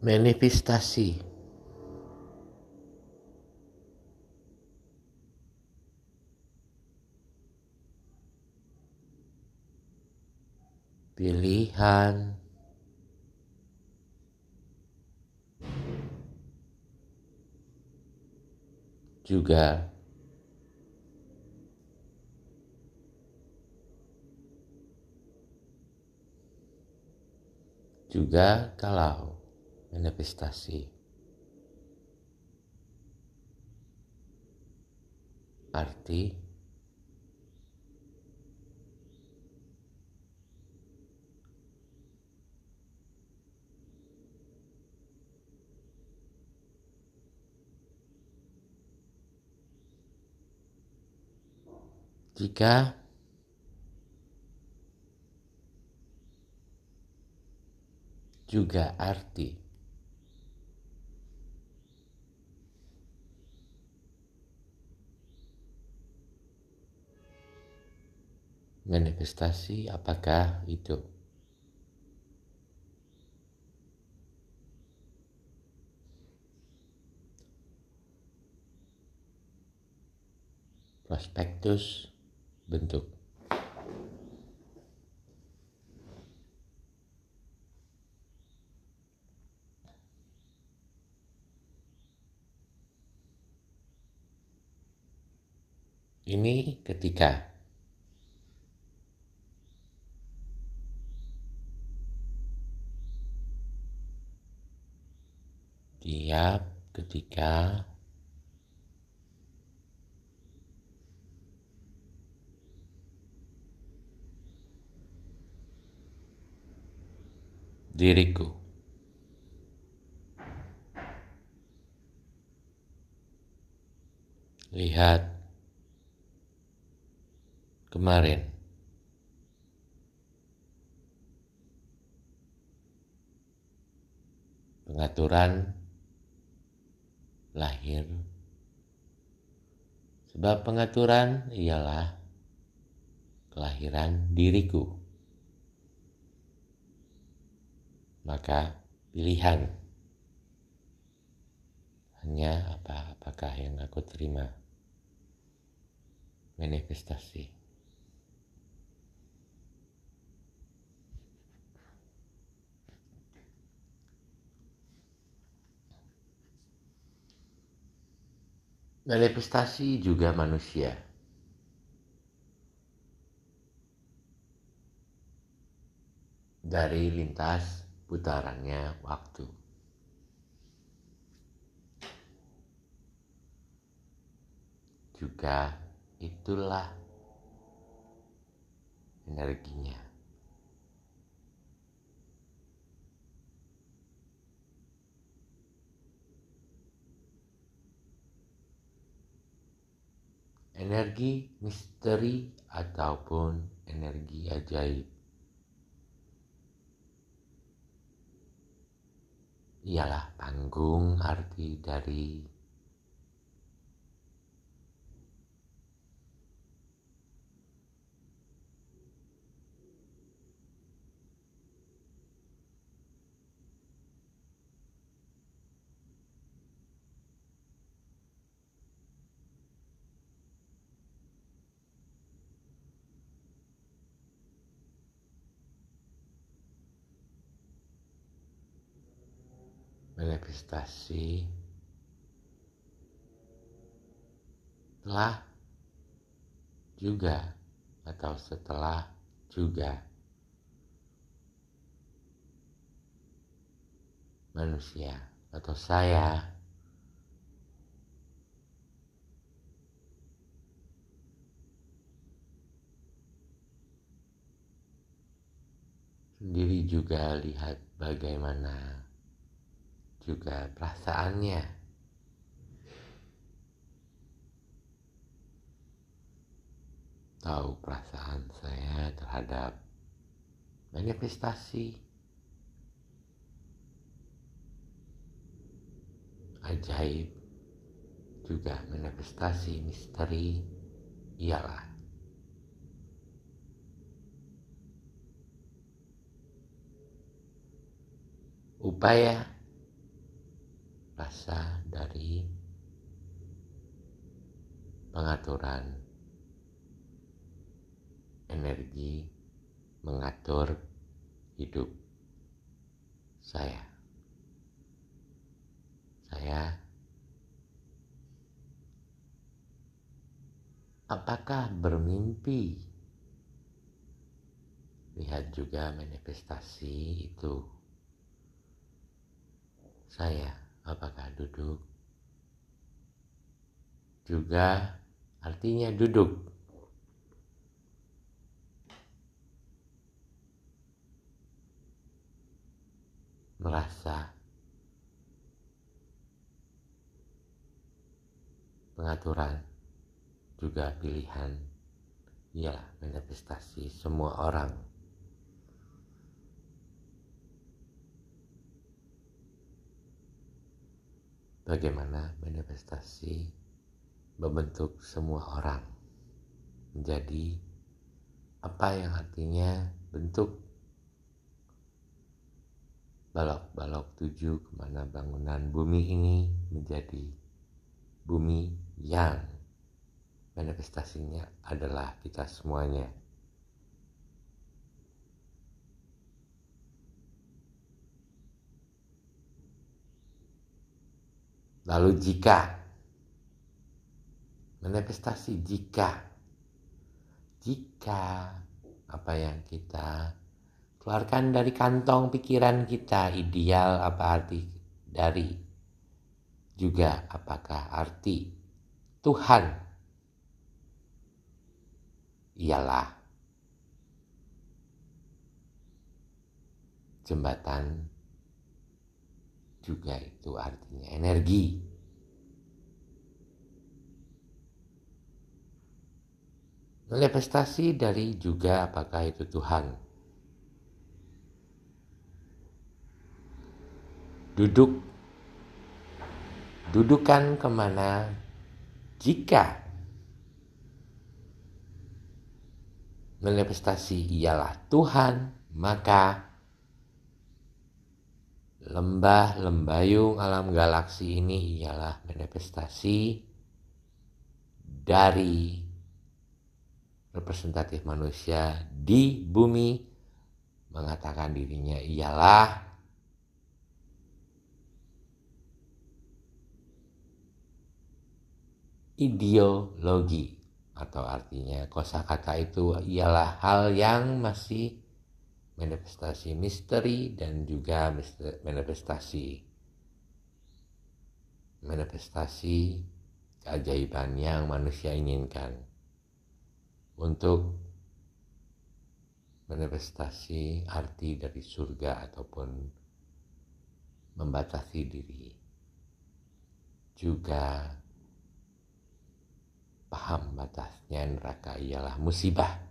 manifestasi. Pilihan. Juga. Juga kalau manifestasi arti jika juga arti. Manifestasi apakah itu? Prospektus bentuk Ini ketika tiap ketika diriku lihat kemarin. Pengaturan lahir. Sebab pengaturan ialah kelahiran diriku. Maka pilihan hanya apa apakah yang aku terima manifestasi manifestasi juga manusia. Dari lintas putarannya waktu. Juga itulah energinya. Energi misteri ataupun energi ajaib. Ialah panggung arti dari manifestasi telah juga atau setelah juga manusia atau saya. Sendiri juga lihat bagaimana juga perasaannya. Tahu perasaan saya terhadap manifestasi ajaib juga manifestasi misteri ialah upaya berasal dari pengaturan energi mengatur hidup saya. Saya apakah bermimpi? Lihat juga manifestasi itu. Saya apakah duduk? Juga artinya duduk. Merasa pengaturan juga pilihan ialah manifestasi semua orang bagaimana manifestasi membentuk semua orang menjadi apa yang artinya bentuk balok-balok tujuh ke mana bangunan bumi ini menjadi bumi yang manifestasinya adalah kita semuanya. Lalu jika. Manifestasi jika. Jika. Apa yang kita keluarkan dari kantong pikiran kita ideal apa arti dari? Juga apakah arti Tuhan? Ialah jembatan juga itu artinya energi. Manifestasi dari juga apakah itu Tuhan. Duduk, dudukan ke mana jika manifestasi ialah Tuhan, maka lembah lembayung alam galaksi ini ialah manifestasi dari representatif manusia di bumi. Mengatakan dirinya ialah ideologi atau artinya kosakata itu ialah hal yang masih manifestasi misteri dan juga manifestasi manifestasi keajaiban yang manusia inginkan. Untuk manifestasi arti dari surga ataupun membatasi diri. Juga paham batasnya neraka ialah musibah